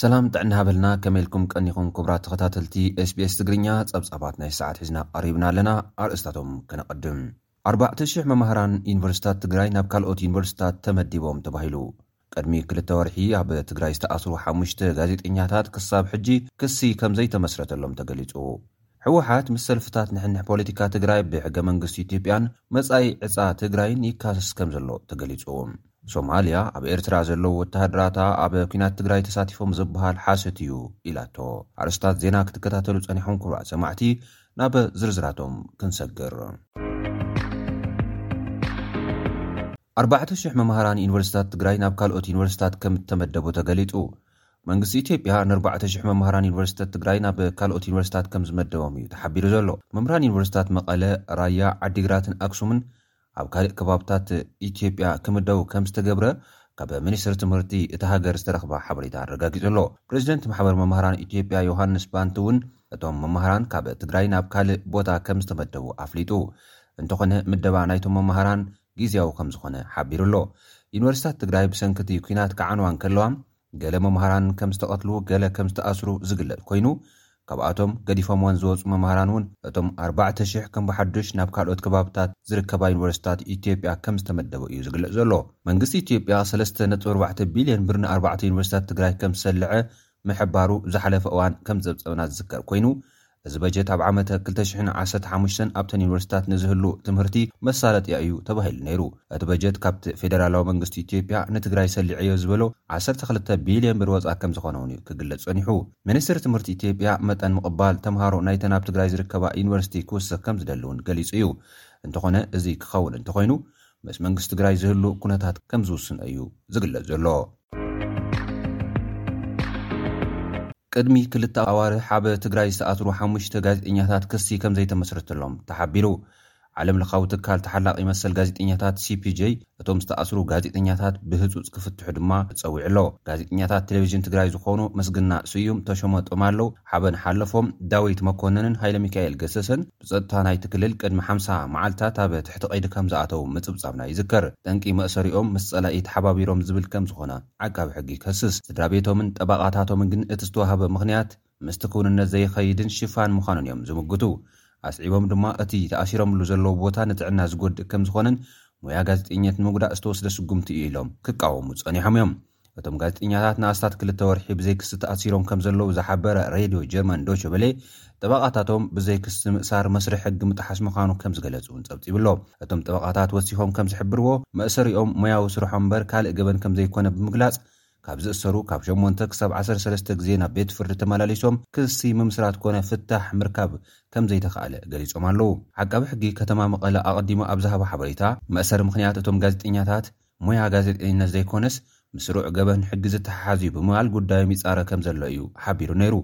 ሰላም ጥዕና ሃበልና ከመይ ኢልኩም ቀኒኹም ክብራት ተኸታተልቲ ስbs ትግርኛ ጸብጻባት ናይ ሰዓት ሒዝና ቐሪብና ኣለና ኣርእስታቶም ከነቐድም ኣርባዕተ ሽሕ መማህራን ዩኒቨርሲታት ትግራይ ናብ ካልኦት ዩኒቨርሲታት ተመዲቦም ተባሂሉ። ቅድሚ ክልተ ወርሒ ኣብ ትግራይ ዝተኣስሩ ሓሙሽተ ጋዜጠኛታት ክሳብ ሕጂ ክሲ ከምዘይተመስረተሎም ተገሊፁ። ህወሓት ምስ ሰልፍታት ንሕንሕ ፖለቲካ ትግራይ ብሕገ መንግስቲ ኢትዮጵያን መፃኢ ዕፃ ትግራይን ይካሰስ ከምዘሎ ተገሊፁ። ሶማሊያ ኣብ ኤርትራ ዘለዉ ወተሃደራታ ኣብ ኲናት ትግራይ ተሳቲፎም ዝበሃል ሓሶት እዩ ኢላቶ። ኣርእስታት ዜና ክትከታተሉ ፀኒሕኹም ክቡራት ሰማዕቲ። ናብ ዝርዝራቶም ክንሰግር። ኣርባዕተ ሽሕ መማህራን ዩኒቨርሲታት ትግራይ ናብ ካልኦት ዩኒቨርሲታት ከም እተመደቡ ተገሊፁ። መንግስቲ ኢትዮጵያ ንኣርባዕተ ሽሕ መማህራን ዩኒቨርሲተት ትግራይ ናብ ካልኦት ዩኒቨርሲታት ከም ዝመደቦም እዩ ተሓቢሩ ዘሎ። መምህራን ዩኒቨርሲታት መቐለ፣ ራያ፣ ዓዲግራትን ኣክሱምን ኣብ ካሊእ ከባብታት ኢትዮጵያ ክምደቡ ከምዝተገብረ ካብ ሚኒስትሪ ትምህርቲ እታ ሃገር ዝተረኽበ ሓበሬታ ኣረጋጊፁ ኣሎ። ፕረዚደንት ማሕበር መማህራን ኢትዮጵያ ዮሃንስ ባንት እውን እቶም መማህራን ካብ ትግራይ ናብ ካልእ ቦታ ከምዝተመደቡ ኣፍሊጡ እንተኾነ ምደባ ናይቶም መማህራን ጊዚያዊ ከምዝኾነ ሓቢሩ ኣሎ። ዩኒቨርሲታት ትግራይ ብሰንኪ እቲ ኲናት ክዓንዋ እንከለዋ ገለ መምሃራን ከም ዝተቐትሉ ገለ ከም ዝተኣስሩ ዝግለጽ ኮይኑ፣ ካብኣቶም ገዲፎምወን ዝወጹ መምሃራን'ውን እቶም ኣርባዕተ ሽሕ ከም ብሓዱሽ ናብ ካልኦት ከባብታት ዝርከባ ዩኒቨርሲታት ኢትዮጵያ ከም ዝተመደቡ እዩ ዝግለጽ ዘሎ። መንግስቲ ኢትዮጵያ ሰለስተ ነጥቢ ኣርባዕተ ቢልዮን ብር ንኣርባዕተ ዩኒቨርሲታት ትግራይ ከም ዝሰለዐ ምሕባሩ ዝሓለፈ እዋን ከም ዘብጸብና ዝዝከር ኮይኑ፣ እዚ በጀት ኣብ ዓመተ ክልተ ሽሕን ዓሰርተ ሓሙሽተን ኣብተን ዩኒቨርሲቲታት ንዝህሉ ትምህርቲ መሳለጥያ እዩ ተባሂሉ ነይሩ። እቲ በጀት ካብቲ ፌደራላዊ መንግስቲ ኢትዮጵያ ንትግራይ ሰሊዐዮ ዝበሎ ዓሰርተ ክልተ ቢልዮን ብር ወፃእ ከምዝኾነ'ውን እዩ ክግለፅ ፀኒሑ። ሚኒስትሪ ትምህርቲ ኢትዮጵያ መጠን ምቕባል ተምሃሮ ናይተን ኣብ ትግራይ ዝርከባ ዩኒቨርሲቲ ክውስኽ ከምዝደሊ'ውን ገሊፁ እዩ። እንተኾነ እዚ ክኸውን እንተኾይኑ ምስ መንግስቲ ትግራይ ዝህሉ ኩነታት ከም ዝውስን እዩ ዝግለጽ ዘሎ። ቅድሚ ክልተ ኣዋርሕ ኣብ ትግራይ ዝተኣስሩ ሓሙሽተ ጋዜጠኛታት ክሲ ከም ዘይተመስረተሎም ተሓቢሩ። ዓለም ለኻዊ ትካል ተሓላቒ መሰል ጋዜጠኛታት ሲፒጄይ እቶም ዝተኣስሩ ጋዜጠኛታት ብህፁፅ ክፍትሑ ድማ ፀዊዑ ኣሎ። ጋዜጠኛታት ቴሌቪዥን ትግራይ ዝኾኑ ምስግና ስዩም፣ ተሾመ ጦማለው፣ ሓበን ሓለፎም፣ ዳዊት መኮንንን ሃይለሚካኤል ገሰሰን ብጸጥታ ናይቲ ክልል ቅድሚ ሓምሳ መዓልታት ኣብ ትሕቲ ቀይዲ ከም ዝኣተው ምጽብጻብና ይዝከር። ጠንቂ መእሰሪኦም ምስ ጸላኢ ተሓባቢሮም ዝብል ከም ዝኾነ ዓቃቢ ሕጊ ይከስስ። ስድራቤቶምን ጠበቓታቶምን ግን እቲ ዝተዋህበ ምኽንያት ምስቲ ክውንነት ዘይኸይድን ሽፋን ምዃኑን እዮም ዝምጉቱ። ኣስዒቦም ድማ እቲ ተኣሲሮምሉ ዘለዉ ቦታ ንጥዕና ዝጎድእ ከም ዝኾነን ሞያ ጋዜጠኝነት ንምጉዳእ ዝተወስደ ስጉምቲ እዩ ኢሎም ክቃወሙ ጸኒሖም እዮም። እቶም ጋዜጠኛታት ንኣስታት ክልተ ወርሒ ብዘይ ክሲ ተኣሲሮም ከም ዘለዉ ዝሓበረ ሬድዮ ጀርመን ዶቸ በሌ፣ ጠበቓታቶም ብዘይ ክሲ ምእሳር መስርሕ ሕጊ ምጥሓስ ምዃኑ ከም ዝገለጹ እውን ጸብጺቡ ኣሎ። እቶም ጠበቓታት ወሲኾም ከም ዝሕብርዎ፣ መእሰሪኦም ሞያዊ ስርሖም እምበር ካልእ ገበን ከም ዘይኰነ ብምግላጽ፣ ካብ ዝእሰሩ ካብ ሸሞንተ ክሳብ ዓሰርተ ሰለስተ ግዜ ናብ ቤት ፍርዲ ተመላሊሶም ክሲ ምምስራት ኰነ ፍታሕ ምርካብ ከም ዘይተኻእለ ገሊጾም ኣለዉ። ዓቃቢ ሕጊ ከተማ መቐለ ኣቐዲሙ ኣብ ዝሃቦ ሓበሬታ፣ መእሰሪ ምኽንያት እቶም ጋዜጠኛታት፣ ሞያ ጋዜጠኝነት ዘይኮነስ ምስሩዕ ገበን ሕጊ ዝተሓሓዝ እዩ ብምባል ጉዳዮም ይፃረ ከምዘሎ እዩ ሓቢሩ ነይሩ።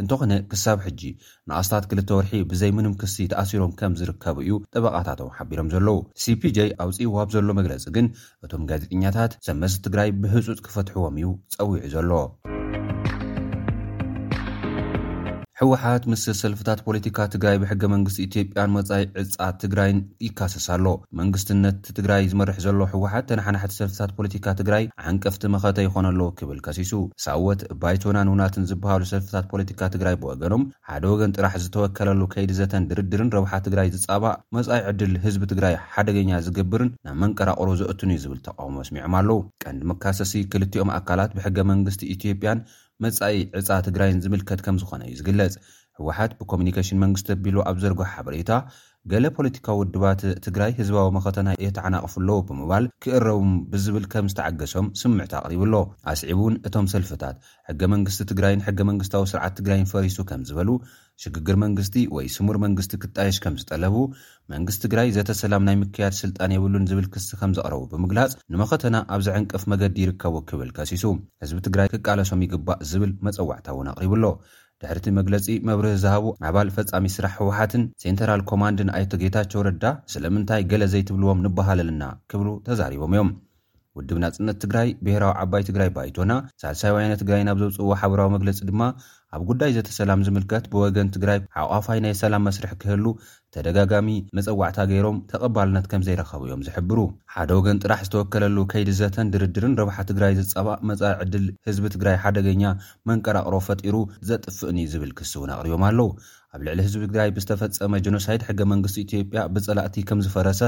እንተኾነ ክሳብ ሕጂ ንኣስታት ክልተ ወርሒ ብዘይ ምንም ክሲ ተኣሲሮም ከምዝርከቡ እዩ ጠበቓታቶም ሓቢሮም ዘለዉ። CPJ ኣውፂእዎ ኣብ ዘሎ መግለፂ ግን እቶም ጋዜጠኛታት ሰብ መዚ ትግራይ ብህፁፅ ክፈትሕዎም እዩ ፀዊዑ ዘሎ። ህወሓት ምስ ሰልፍታት ፖለቲካ ትግራይ ብሕገ መንግስቲ ኢትዮጵያን መፃኢ ዕፃ ትግራይን ይካሰስ ኣሎ። መንግስትነት። እቲ ትግራይ ዝመርሕ ዘሎ ህወሓት ተነሓናሕቲ ሰልፍታት ፖለቲካ ትግራይ ዓንቀፍቲ መኸተ ይኾኖ ኣሎ ክብል ከሲሱ። ሳወት፣ ባይቶናን ውናትን ዝበሃሉ ሰልፍታት ፖለቲካ ትግራይ ብወገኖም ሓደ ወገን ጥራሕ ዝተወከለሉ ከይዲ ዘተን ድርድርን ረብሓ ትግራይ ዝፃባእ፣ መፃኢ ዕድል ህዝቢ ትግራይ ሓደገኛ ዝገብርን ናብ መንቀራቕሮ ዘእቱን እዩ ዝብል ተቓውሞ ኣስሚዖም ኣለው። ቀንዲ መካሰሲ ክልቲኦም ኣካላት ብሕገ መንግስቲ ኢትዮጵያን መፃኢ ዕፃ ትግራይን ዝምልከት ከምዝኾነ እዩ ዝግለፅ። ህወሓት ብኮሚኒኬሽን መንግስቲ ኣቢሉ ኣብ ዝዘርግሖ ሓበሬታ ገለ ፖለቲካዊ ውድባት፣ ትግራይ ህዝባዊ መኸተና የተዓናቕፉ ኣለዉ ብምባል ክእረሙ ብዝብል ከም ዝተዓገሶም ስምዕታ ኣቕሪቡ ኣሎ። ኣስዒቡ እውን እቶም ሰልፍታት፣ ሕገ መንግስቲ ትግራይን ሕገ መንግስታዊ ስርዓት ትግራይን ፈሪሱ ከም ዝበሉ፣ ሽግግር መንግስቲ ወይ ስሙር መንግስቲ ክጣየሽ ከም ዝጠለቡ፣ መንግስቲ ትግራይ ዘተ ሰላም ናይ ምክያድ ስልጣን የብሉን ዝብል ክሲ ከም ዘቕረቡ ብምግላጽ ንመኸተና ኣብ ዘዕንቅፍ መገዲ ይርከቡ ክብል ከሲሱ። ህዝቢ ትግራይ ክቃለሶም ይግባእ ዝብል መጸዋዕታ እውን ኣቕሪቡ ኣሎ። ድሕሪ'ቲ መግለጺ መብርሂ ዝሃቡ ኣባል ፈጻሚ ስራሕ ህወሓትን ሴንተራል ኮማንድን ኣይተ ጌታቸው ረዳ ስለምንታይ ገለ ዘይትብልዎም ንበሃለልና ክብሉ ተዛሪቦም እዮም። ውድብ ናጽነት ትግራይ፣ ብሄራዊ ዓባይ ትግራይ ባይቶና፣ ሳልሳይ ወያነ ትግራይን ኣብ ዘውጽእዎ ሓበራዊ መግለጺ ድማ ኣብ ጉዳይ ዘተ ሰላም ዝምልከት ብወገን ትግራይ ሓቋፋይ ናይ ሰላም መስርሕ ክህሉ ተደጋጋሚ መጸዋዕታ ገይሮም ተቐባልነት ከምዘይረኸቡ እዮም ዝሕብሩ። ሓደ ወገን ጥራሕ ዝተወከለሉ ከይዲ ዘተን ድርድርን ረብሓ ትግራይ ዝፃባእ መፃኢ ዕድል ህዝቢ ትግራይ ሓደገኛ መንቀራቕሮ ፈጢሩ ዘጥፍእን እዩ ዝብል ክሲ እውን ኣቕሪቦም ኣለው። ኣብ ልዕሊ ህዝቢ ትግራይ ብዝተፈፀመ ጀኖሳይድ ሕገ መንግስቲ ኢትዮጵያ ብፀላእቲ ከምዝፈረሰ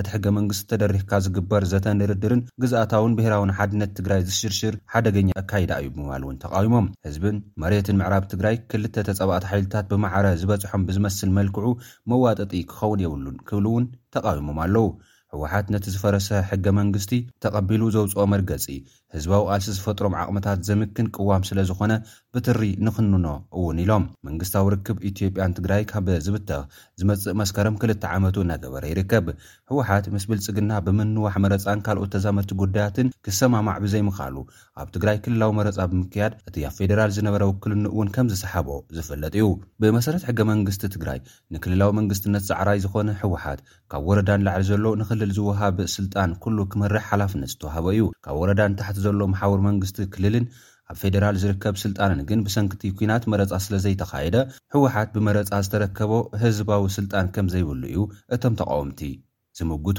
እቲ ሕገ መንግስቲ ተደሪኽካ ዝግበር ዘተን ድርድርን ግዝኣታውን ብሄራውን ሓድነት ትግራይ ዝሽርሽር ሓደገኛ ኣካይዳ እዩ ብምባል እውን ተቓዊሞም። ህዝብን መሬትን ምዕራብ ትግራይ ክልተ ተፃባእቲ ሓይልታት ብማዕረ ዝበፅሖም ብዝመስል መልክዑ መዋጠጢ ክኸውን የብሉን ክብሉ እውን ተቓዊሞም ኣለዉ። ህወሓት ነቲ ዝፈረሰ ሕገ መንግስቲ ተቐቢሉ ዘውፅኦ መርገፂ ህዝባዊ ቃልሲ ዝፈጥሮም ዓቕምታት ዘምክን ቅዋም ስለ ዝኾነ ብትሪ ንኽንኖ እውን ኢሎም። መንግስታዊ ርክብ ኢትዮጵያን ትግራይ ካብ ዝብተኽ ዝመፅእ መስከረም ክልተ ዓመቱ እናገበረ ይርከብ። ህወሓት ምስ ብልፅግና ብምንዋሕ መረፃን ካልኦት ተዛመድቲ ጉዳያትን ክሰማማዕ ብዘይምኽኣሉ ኣብ ትግራይ ክልላዊ መረፃ ብምክያድ እቲ ኣብ ፌዴራል ዝነበረ ውክልንኡ እውን ከም ዝሰሓቦ ዝፍለጥ እዩ። ብመሰረት ሕገ መንግስቲ ትግራይ ንክልላዊ መንግስትነት ሰዓራይ ዝኾነ ህወሓት፣ ካብ ወረዳ ንላዕሊ ዘሎ ንክልል ዝወሃብ ስልጣን ኩሉ ክመርሕ ሓላፍነት ዝተዋሃቦ እዩ። ካብ ወረዳ ንታሕቲ ዘሎ መሓውር መንግስቲ ክልልን ኣብ ፌደራል ዝርከብ ስልጣንን ግን ብሰንኪ'ቲ ኲናት መረጻ ስለዘይተኻየደ ህወሓት ብመረጻ ዝተረከቦ ህዝባዊ ስልጣን ከምዘይብሉ እዩ እቶም ተቓወምቲ ዝምጉቱ።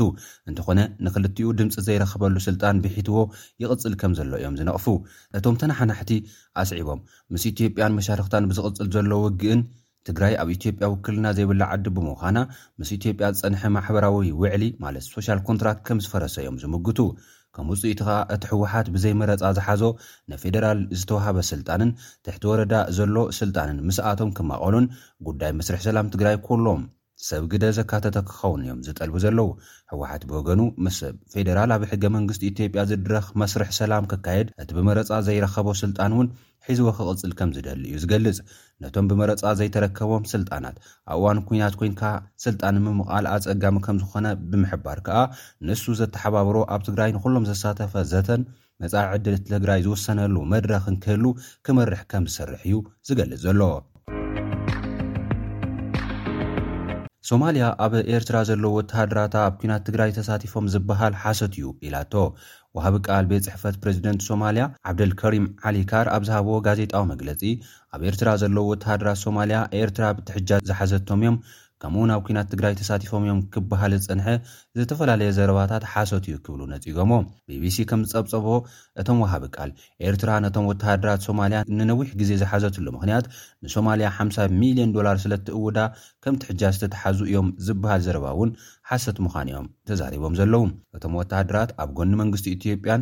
እንተኾነ ንክልቲኡ ድምጺ ዘይረኸበሉ ስልጣን ብሒትዎ ይቕጽል ከምዘሎ እዮም ዝነቕፉ እቶም ተነሓናሕቲ ኣስዒቦም። ምስ ኢትዮጵያን መሻርኽታን ብዝቕጽል ዘሎ ውግእን ትግራይ ኣብ ኢትዮጵያ ውክልና ዘይብላ ዓዲ ብምዃና ምስ ኢትዮጵያ ዝፀንሐ ማሕበራዊ ውዕሊ ማለት ሶሻል ኮንትራክት ከምዝፈረሰ እዮም ዝምጉቱ። ከም ውፅኢቱ ከዓ እቲ ህወሓት ብዘይ መረፃ ዝሓዞ ን ፌደራል ዝተውሃበ ስልጣንን ትሕቲ ወረዳ ዘሎ ስልጣንን ምስኣቶም ክማቐሉን ጉዳይ መስርሕ ሰላም ትግራይ ኮሎም ሰብ ግደ ዘካተተ ክኸውን እዮም ዝጠልቡ ዘለዉ። ህወሓት ብወገኑ ምስ ፌደራል ኣብ ሕገ መንግስቲ ኢትዮጵያ ዝድረኽ መስርሕ ሰላም ክካየድ እቲ ብመረፃ ዘይረኸቦ ስልጣን እውን ሒዝዎ ክቕፅል ከምዝደሊ እዩ ዝገልፅ። ነቶም ብመረፃ ዘይተረከቦም ስልጣናት ኣብ እዋን ኲናት ኮይንካ ስልጣን ምምቓል ኣፀጋሚ ከምዝኾነ ብምሕባር ከዓ ንሱ ዘተሓባብሮ ኣብ ትግራይ ንኹሎም ዘሳተፈ ዘተን መፃኢ ዕድል ትግራይ ዝውሰነሉ መድረኽ እንክህሉ ክመርሕ ከም ዝሰርሕ እዩ ዝገልፅ ዘሎ። ሶማልያ ኣብ ኤርትራ ዘለዉ ወተሃደራታ ኣብ ኲናት ትግራይ ተሳቲፎም ዝበሃል ሓሶት እዩ ኢላቶ። ወሃቢ ቃል ቤት ጽሕፈት ፕረዚደንት ሶማልያ ዓብደልከሪም ዓሊ ካር ኣብ ዝሃብዎ ጋዜጣዊ መግለጺ ኣብ ኤርትራ ዘለዉ ወተሃደራት ሶማልያ ኤርትራ ብትሕጃ ዝሓዘቶም'ዮም ከምኡውን ኣብ ኩናት ትግራይ ተሳቲፎም እዮም ክበሃል ዝፀንሐ ዝተፈላለየ ዘረባታት ሓሶት እዩ ክብሉ ነፂጎሞ። ቢቢሲ ከም ዝፀብፀቦ እቶም ወሃቢ ቃል፣ ኤርትራ ነቶም ወተሃደራት ሶማልያ ንነዊሕ ግዜ ዝሓዘትሉ ምኽንያት ንሶማልያ ሓምሳ ሚልየን ዶላር ስለእትእውዳ ከም ትሕጃ ዝተትሓዙ እዮም ዝበሃል ዘረባ እውን ሓሰት ምዃኑ እዮም ተዛሪቦም ዘለዉ። እቶም ወተሃደራት ኣብ ጎኒ መንግስቲ ኢትዮጵያን